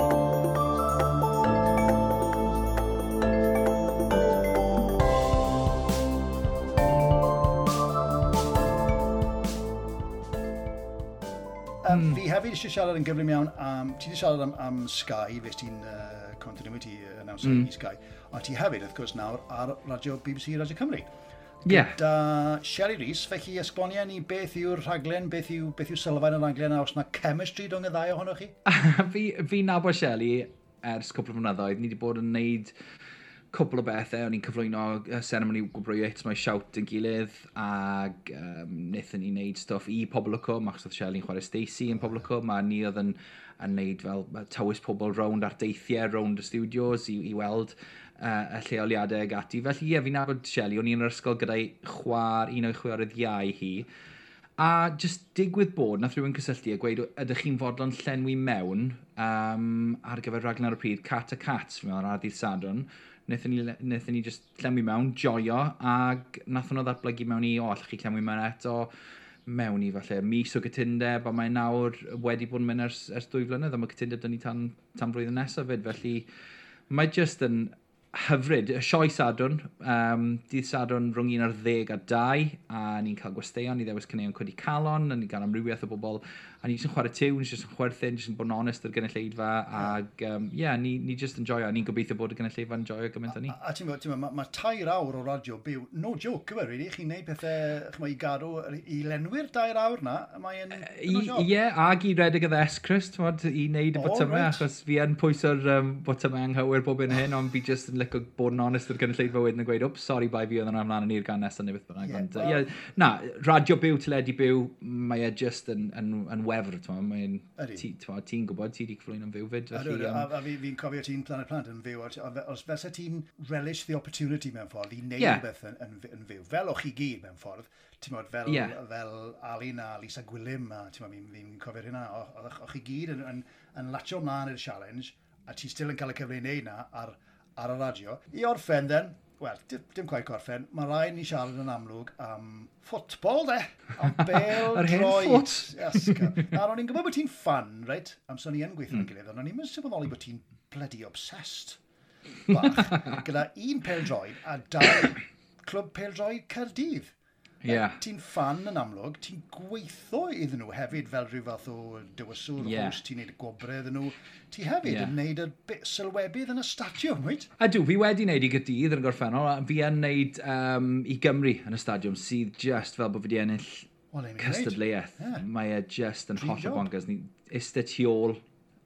Um, mm. Fi hefyd eisiau siarad yn gyflym iawn am... Ti wedi siarad am, am Sky, fes ti'n uh, continuity announcer mm. i Sky. Ond ti hefyd, wrth gwrs, nawr ar radio BBC Radio Cymru. Ie. Yeah. Da Sherry Rees, felly esbonio ni beth yw'r rhaglen, beth yw, beth yw sylfaen y rhaglen, a os yna chemistry rhwng y ddau ohonoch chi? (laughs) fi, fi nabod Sherry ers cwpl o flynyddoedd, ni wedi bod yn neud cwbl o bethau, o'n i'n cyflwyno uh, seremoni gwybrwyet, mae siawt yn gilydd, ac um, wnaethon ni wneud stwff i pobl o cwm, achos oedd Shelley'n chwarae Stacey yn pobl o cwm, a ni oedd yn, yn neud fel tywys pobl rownd ar deithiau rownd y studios i, i weld uh, y lleoliadau ag ati. Felly ie, yeah, fi'n nabod Shelley, o'n i'n yr ysgol gyda'i chwar, un o'i chwiorydd iau hi, a just digwydd bod, nath rhywun cysylltu a gweud, ydych chi'n fodlon llenwi mewn um, ar gyfer raglen ar y pryd, cat a cat, fi'n meddwl, ar ddydd Sadwn, wnaethon ni, wnaethon ni just llenwi mewn, joio, ac nath nhw ddatblygu mewn i, o, allwch chi llenwi mewn eto, mewn i falle mis o gytundeb, a mae nawr wedi bod yn mynd ers, ers dwy flynedd, a mae gytundeb dyn ni tan, tan flwyddyn nesaf fyd, felly mae just yn, hyfryd, y sioe Sadwn, um, dydd Sadwn rhwng un ar 10 a dau, a ni'n cael gwesteion, ni ddewis cyneuon codi calon, a ni'n cael amrywiaeth o bobl, a ni'n jyst yn chwarae tiw, ni'n jyst yn chwerthin, ni'n jyst yn bod yn onest ar gynulleidfa, ac um, yeah, ni, ni jyst yn joio, a ni'n gobeithio bod y gynulleidfa yn joio gymaint a ni. A, a ti'n meddwl, mae ma tair awr o radio byw, no joke yma, e, really, chi'n neud pethau, chym i gadw, i lenwi'r dair awr na, mae'n e, Ie, yeah, ac i redeg y ddes, Chris, i wneud y botymau, achos fi yn pwyso'r um, botymau anghywir bob un hyn, ond fi just yn licio bod yn onest i'r gynulleidfa wedyn yn gweud, ups, sorry bai fi oedd yn amlan yn i'r gan nesaf neu beth bynnag. Yeah, well, yeah, na, radio byw, teledu byw, mae e just yn, yn, yn wefr, mae'n ti'n ti gwybod, ti wedi cyflwyn yn fyw fyd. Felly, a, um, a, a fi'n cofio ti'n Planet plant yn fyw, os fes ti'n relish the opportunity mewn ffordd i wneud yeah. beth yn, yn, yn fyw, fel o'ch chi gyd mewn ffordd, ti'n modd, fel, yeah. fel Alun a Lisa Gwilym, a ti'n modd, fi'n cofio hynna, o'ch chi gyd yn, yn, yn latio mlaen i'r challenge, a ti still yn cael y cyfle i wneud na, a'r ar y radio. I orffen den, wel, dim, dim gwaith gorffen, mae rai ni siarad yn amlwg am ffwtbol, de. Am (laughs) bel droed. Yes, Nawr, (laughs) o'n i'n gwybod bod ti'n fan, reit? Amser ni yn gweithio gweithio'n mm. gilydd, ond o'n i'n mynd sylweddoli bod ti'n bloody obsessed. Bach, (laughs) gyda un pel droed a dau (coughs) clwb pel droed Cardydd. Yeah. Ti'n fan yn amlwg, ti'n gweithio iddyn nhw hefyd fel rhyw fath o dywyswr, yeah. hws, ti'n neud y gwobre iddyn nhw. Ti hefyd yeah. yn neud y bit sylwebydd yn y stadiwm, wyt? A dw, fi wedi neud i gydydd yn gorffennol, a fi yn neud um, i Gymru yn y stadiwm, sydd just fel bod fi wedi ennill well, cystadleuaeth. Yeah. Mae e just yn holl o bonkers. Ni iste tu ôl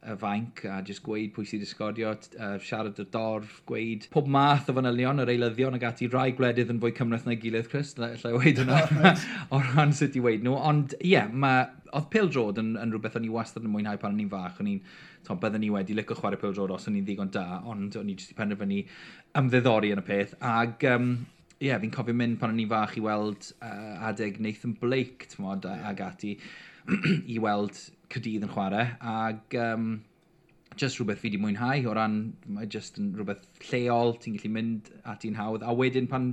y fainc a jyst gweud pwy sydd disgodio, sgorio, uh, siarad y dorf, gweud pob math o fanylion, yr eilyddion ag ati rai gwledydd yn fwy cymreth na'i gilydd, Chris, lle allai weid hwnna (laughs) (laughs) o ran sut i weid nhw. Ond ie, yeah, mae, oedd pildrod yn, yn rhywbeth o'n i wastad yn mwynhau pan o'n i'n fach, o'n i'n tom, byddwn ni wedi licio chwarae pil drod os o'n i'n ddigon da, ond o'n i jyst i penderfynu ymddiddori yn y peth. Ag, um, ie, yeah, fi'n cofio mynd pan o'n i'n fach i weld uh, adeg Nathan Blake, tmod, yeah. ag ati, (clears throat) i weld Cydydd yn chwarae, ac um, just rhywbeth fi wedi mwynhau o ran, mae just yn rhywbeth lleol, ti'n gallu mynd at i'n hawdd, a wedyn pan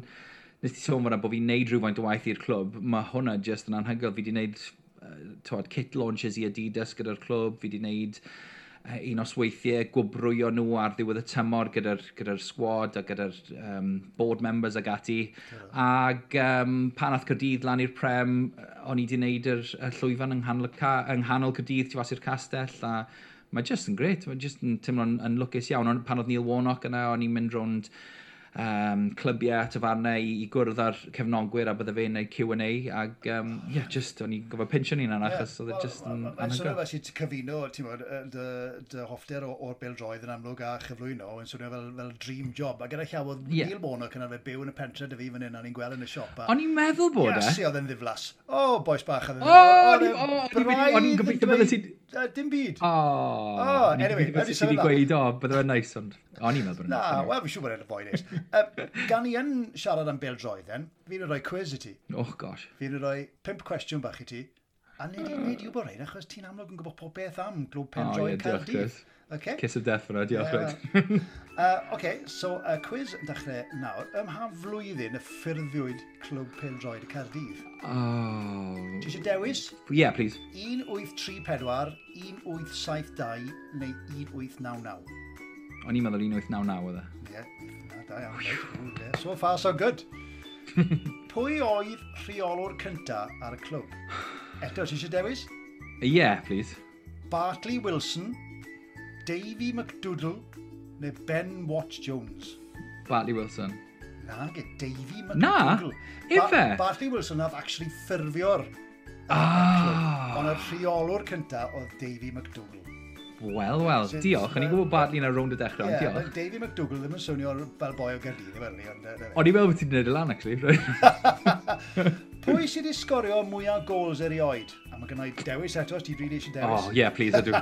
nes ti sôn fod fi'n neud rhywfaint o waith i'r clwb, mae hwnna just yn anhygoel, fi wedi neud uh, tywed, kit launches i Adidas gyda'r clwb, fi wedi neud un os weithiau gwobrwyo nhw ar ddiwedd y tymor gyda'r gyda, r, squad a gyda'r um, board members ag ati. Yeah. Ac um, pan ath Cyrdydd lan i'r prem, o'n i wedi gwneud yr, y llwyfan yng nghanol, yng nghanol Cyrdydd tu fas i'r castell a mae just yn gret, mae just yn teimlo'n yn lwcus iawn. On, pan oedd Neil Warnock yna, o'n i'n mynd rownd um, clybiau at i, i gwrdd ar cefnogwyr a bydde fe'n neud Q&A ac um, yeah, just o'n i'n gofod pinsio ni'n anna achos oedd e just yn anhygoel. Mae'n swnio fel sy'n cyfuno ti'n bod, dy dy hoffter o'r beldroedd yn amlwg a chyflwyno yn swnio fel, fel dream job a gyda llaw oedd yeah. Neil Bono cynnar fe byw yn y pentre dy fi fan hyn a ni'n gweld yn y siop. A... O'n i'n meddwl bod e? Yes, oedd e'n ddiflas. O, boes bach oedd e'n ddiflas. O'n i'n gobeithio bydde ti... Dim byd. O, anyway. O'n i'n gobeithio ti wedi gweud o, bydde fe'n nice ond... O'n i'n meddwl bod e'n Na, wel, fi'n siŵr bod e'n y neis. (laughs) uh, gan i yn siarad am beldroedden, fi'n rhoi quiz i ti. Oh gosh. Fi'n rhoi pimp cwestiwn bach i ti. A nid i'n neud i'w bod rhaid, achos ti'n amlwg yn gwybod pob beth am glwb pendroen oh, yeah, Caerdydd. Okay. Kiss of death fyna, diolch Red. uh, OK, so y uh, quiz yn dechrau nawr. Ym mha flwyddyn y ffurfiwyd Clwb Pendroed Cardydd? Oh. Ti eisiau dewis? Yeah, please. 1834, 1872 neu 1899? O'n i'n meddwl 1899 oedd e. Ie, da iawn. So far, so good. (laughs) Pwy oedd rheolwr cynta ar y clwb? Eto, ti eisiau dewis? Ie, yeah, please. Bartley Wilson, Davy McDoodle, neu Ben Watch Jones? Bartley Wilson. Na, ge, Davy McDoodle. Na, ife? Ba Bartley Wilson nath actually ffurfio'r ah. Ond y rheolwr cynta oedd Davy McDougall. Wel, wel, diolch. O'n i'n gwybod bod ni'n rownd y dechrau, ond diolch. Davy McDougall ddim yn swnio fel boi o Gardydd, i weli. O'n i'n meddwl bod ti'n gwneud y lan, actually. (laughs) Pwy sydd wedi sgorio mwyaf gols erioed? A mae gennau dewis eto, os ti rili eisiau dewis. Oh, yeah, please, I do.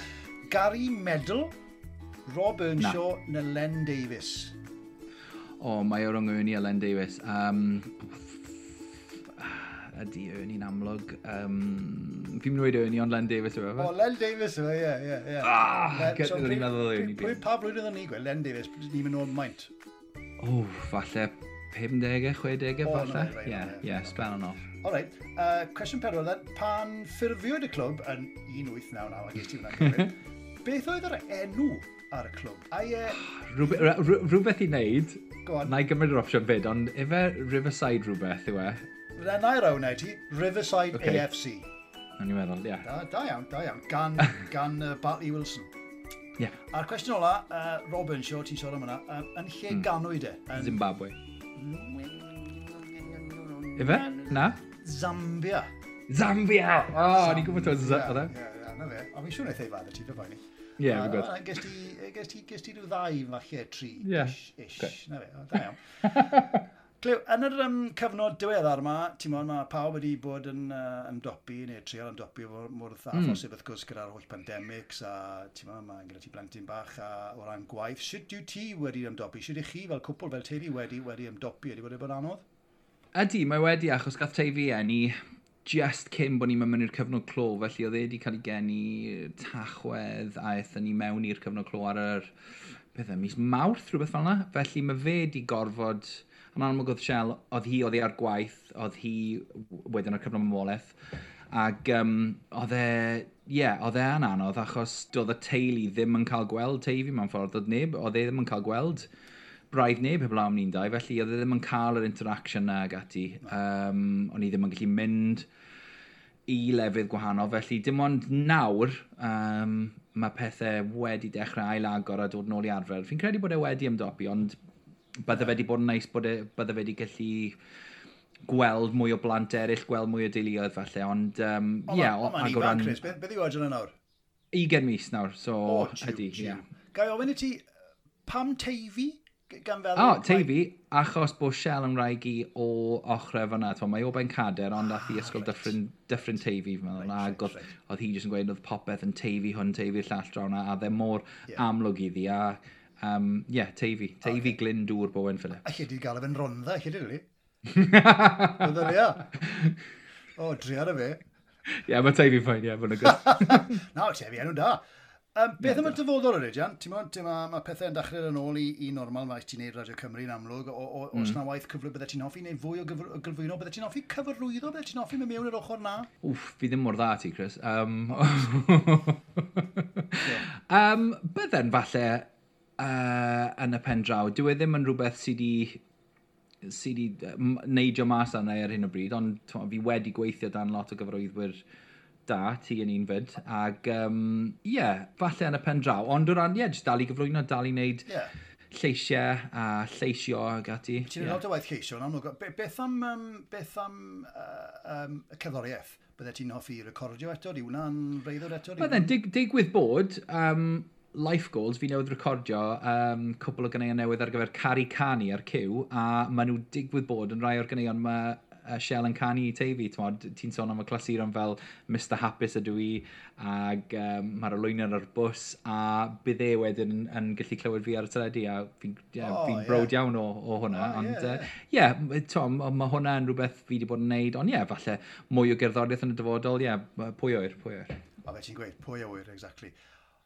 (laughs) Gary Medal, Rob Earnshaw, na. Len Davies. O, oh, mae o'r yngyni a Len Davies. Um, ydy Ernie'n amlwg. Um, fi'n mynd i wedi Ernie, ond Len Davis yw efo. O, Len Davis yw, e, ie, ie, ie. Ah, gyd o'n i'n meddwl Ernie. Pwy pa blwyddyn oedd i gweld Len Davis, ni'n mynd o'n maint? O, falle 50, 60, falle. Ie, ie, spell on off. Alright, uh, cwestiwn pedwar then, e. pan ffurfiwyd y clwb yn 1899, ac eisiau hwnna'n (laughs) beth oedd yr enw ar y clwb? A, uh... Ah, rhywbeth i wneud, na i gymryd yr opsiwn fyd, ond efe Riverside rhywbeth yw e, Na i'r awn e, ti, Riverside okay. AFC. Yn i meddwl, ia. Da, da iawn, da iawn. Gan, (laughs) gan uh, Bartley Wilson. Ie. Yeah. A'r cwestiwn ola, uh, Robin, sio ti'n sôn am hwnna, um, yn lle mm. ganwyd e? Yn... Zimbabwe. Ife? Na? Zambia. Zambia! O, oh, ni'n gwybod o'n Zambia. Ie, ie, na fe. a fi'n siŵr eithaf e fad y ti, fe fain i. Ie, yeah, fi'n gwybod. Ges ti rhyw ddau, falle, tri. Ie. Ish, ish, na fe. Da iawn. (laughs) Clyw, yn yr um, cyfnod diweddar yma, ti'n mwyn, mae pawb wedi bod yn uh, ymdopi neu treial ymdopi mor, mor dda mm. phosib, wrth gwrs, gyda'r holl pandemics a ti'n mwyn, mae gyda ti blentyn bach a o ran gwaith. Sut yw ti wedi ymdopi? Sut ych chi fel cwpl fel teulu wedi wedi ymdopi? Ydy wedi bod anodd? Ydy, mae wedi, achos gath teulu enni just cyn bod ni'n mynd i'r cyfnod clo, felly oedd e wedi cael ei geni tachwedd a eithon ni mewn i'r cyfnod clo ar yr beth e, mis mawrth, rhywbeth fel yna. Felly mae fe wedi gorfod Yn amlwg oedd Shell, oedd hi oedd ar gwaith, oedd hi wedyn o'r cyfnod mamolaeth, ac um, oedd e, ie, yeah, oedd e yn anodd, achos doedd y teulu ddim yn cael gweld teifi mewn ffordd, oedd neb, oedd e ddim yn cael gweld braidd neb heblaw am ni'n dau, felly oedd e ddim yn cael yr interaction na ag ati. Um, o'n i ddim yn gallu mynd i lefydd gwahanol, felly dim ond nawr um, mae pethau wedi dechrau ail agor a dod nôl i arfer. Fi'n credu bod e wedi ymdopi, ond bydde fe wedi bod yn neis bod e, bydde fe wedi gallu gweld mwy o blant eraill, gweld mwy o deuluoedd falle, ond um, ie, yeah, ag o ran... Chris, beth be yw oedran nawr? 20 mis nawr, so o, ydy, ie. Yeah. Gai ofyn i ti, pam teifi gan fel... O, oh, teifi, achos bod Shell yn rhaid i o ochrau fanna, mae o ben cader, ond ath i ah, ysgol dyffryn, dyffryn teifi, fi'n meddwl, right, ag oedd hi jyst yn gweud oedd popeth yn teifi hwn, teifi'r llall drawn, a dde mor yeah. amlwg iddi, a Um, yeah, Teifi. Teifi okay. Glyn Dŵr Bowen Phillips. Allai di gael efo'n rondda, allai di rili? (laughs) Oedd o'n ia? O, driar y fe. Ie, mae Teifi ffain, ie, mae'n gwrs. (laughs) Na, Teifi, enw da. Um, beth am y dyfodol ydy, Jan? Ti'n mwyn, mae ma pethau'n dechrau yn ôl i, i normal mae ti'n neud Radio Cymru yn amlwg. O, o, mm. Os na waith cyflwy byddai ti'n hoffi, neu fwy o gyflwyno byddai ti'n hoffi, cyfarwyddo byddai ti'n hoffi, mewn i'r ochr na? Wff, fi ddim mor dda ti, Chris. Um, um, (laughs) bydden falle uh, yn y pen draw. Dyw e ddim yn rhywbeth sydd wedi sydd wedi neidio mas arna ar hyn o bryd, ond fi wedi gweithio dan lot o gyfroeddwyr da, ti yn un fyd, ac ie, um, yeah, falle yn y pen draw, ond o ran, ie, yeah, jyst dal i gyflwyno, dal i wneud yeah. lleisiau a lleisio ag ati. Ti'n yeah. lot o waith lleisio, yn amlwg. Be, beth am, um, beth am uh, um, y cerddoriaeth? Bydde ti'n hoffi recordio eto? Di hwnna'n reiddwr eto? Bydde'n digwydd bod, um, life goals fi newydd recordio um, cwbl o ganeuon newydd ar gyfer Cari Cani ar cyw, a maen nhw digwydd bod yn rhai o'r ganeuon mae uh, Shell yn canu i teifi. Ti'n sôn am y clasuron fel Mr Hapus ydw i ac um, mae'r olwynion ar bws a bydd e wedyn yn, yn gallu clywed fi ar y teledu a fi'n yeah, oh, fi yeah. brod iawn o, o hwnna. Oh, ond ie, yeah. uh, yeah, mae hwnna yn rhywbeth fi wedi bod yn neud, ond ie, yeah, falle mwy o gerddoriaeth yn y dyfodol, ie, yeah, pwy oer, pwy oer. O, fe ti'n gweud, pwy oer, exactly.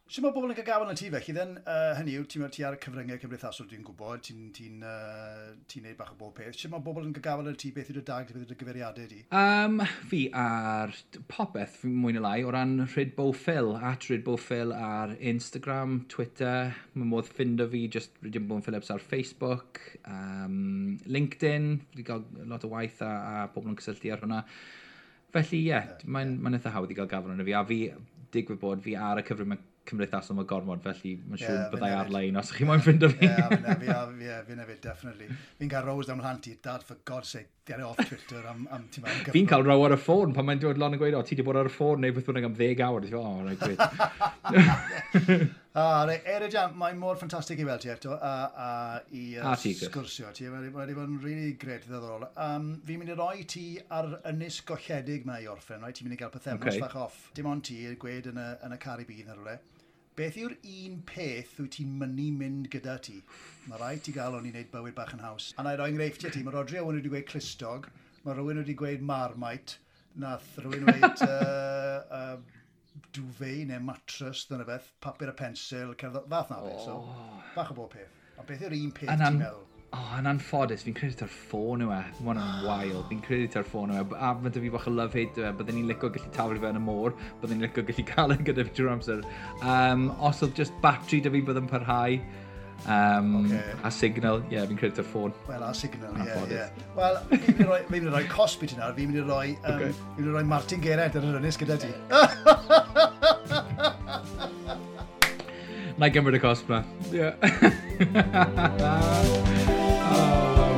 Sut mae bobl yn cael gafael yn ti felly? Then, uh, hynny yw, ti'n ti ar y cyfryngau cymdeithasol dwi'n gwybod, ti'n ti uh, ti neud bach o bob peth. Sut mae bobl yn cael gafael yn ti? Beth yw'r dag, beth yw'r gyfeiriadau di? Um, fi ar popeth, fi mwyn neu lai, o ran Rhyd Bowffil, at Rhyd Bowffil ar Instagram, Twitter. Mae modd ffindo fi, just Rhyd Bowffil Phillips ar Facebook, um, LinkedIn, wedi cael lot o waith a, a pobl yn cysylltu ar hwnna. Felly, ie, yeah, yeah, mae'n yeah. ma eitha hawdd i gael gafael yn y fi. A fi, digwydd bod fi ar y cyfrwng cymdeithasol mae gormod, felly mae'n siŵr yeah, byddai ar-lein os chi moyn ffind o fi. Ie, fi'n efo, definitely. Fi'n cael Rose rows am hlanti, dad, for god's sake, get off Twitter am, am ti'n meddwl. Fi'n cael row ar y ffôn, pan mae'n dod lan yn gweud, o, ti wedi bod ar y ffôn neu beth bynnag am 10 awr. Ti'n o, rhaid gweud. (laughs) Ah, rei, Erid Jam, mae'n mor ffantastig i weld ti eto, a, a i uh, sgwrsio ti. Mae wedi bod yn really gret i ddodol. Um, fi'n mynd i roi ti ar ynys golledig mae i orffen, right? ti'n mynd i gael pethefnos okay. fach off. Dim ond ti, gweud yn y, yn y Caribbean ar rhywle. Beth yw'r un peth wyt ti'n mynnu mynd gyda ti? Mae rhaid ti gael o'n i wneud bywyd bach yn haws. A na i roi enghreifftiau ti, mae Rodri Owen wedi gweud Clustog, mae rhywun wedi gweud Marmite, nath rhywun wedi uh, (laughs) uh, duvet neu mattress, dyna beth, papur a pensil, cerdd... fath na beth. So, bach o bob peth. A beth yw'r un peth ti'n meddwl? oh, yn anffodus, fi'n credu ta'r ffôn yw e. Mae hwnna'n (gasps) wael. Fi'n credu ta'r ffôn yw e. A mae dy fi bach o love hate yw e. Byddwn ni'n licio gallu taflu fe yn y môr. Byddwn ni'n licio gallu (laughs) cael yn gyda fi drwy'r amser. Um, os oedd just battery dy fi byddwn parhau. Um, okay. A signal, ie, yeah, fi'n credu ta'r ffôn. Wel, a signal, ie, yeah, ie. Yeah. Wel, fi'n mynd i roi cosby ti nawr. Fi'n mynd i roi, um, okay. mynd i roi Martin Geraint ar yr ynnes gyda ti. (laughs) Na i gymryd y cosb na. Yeah. (laughs) Oh.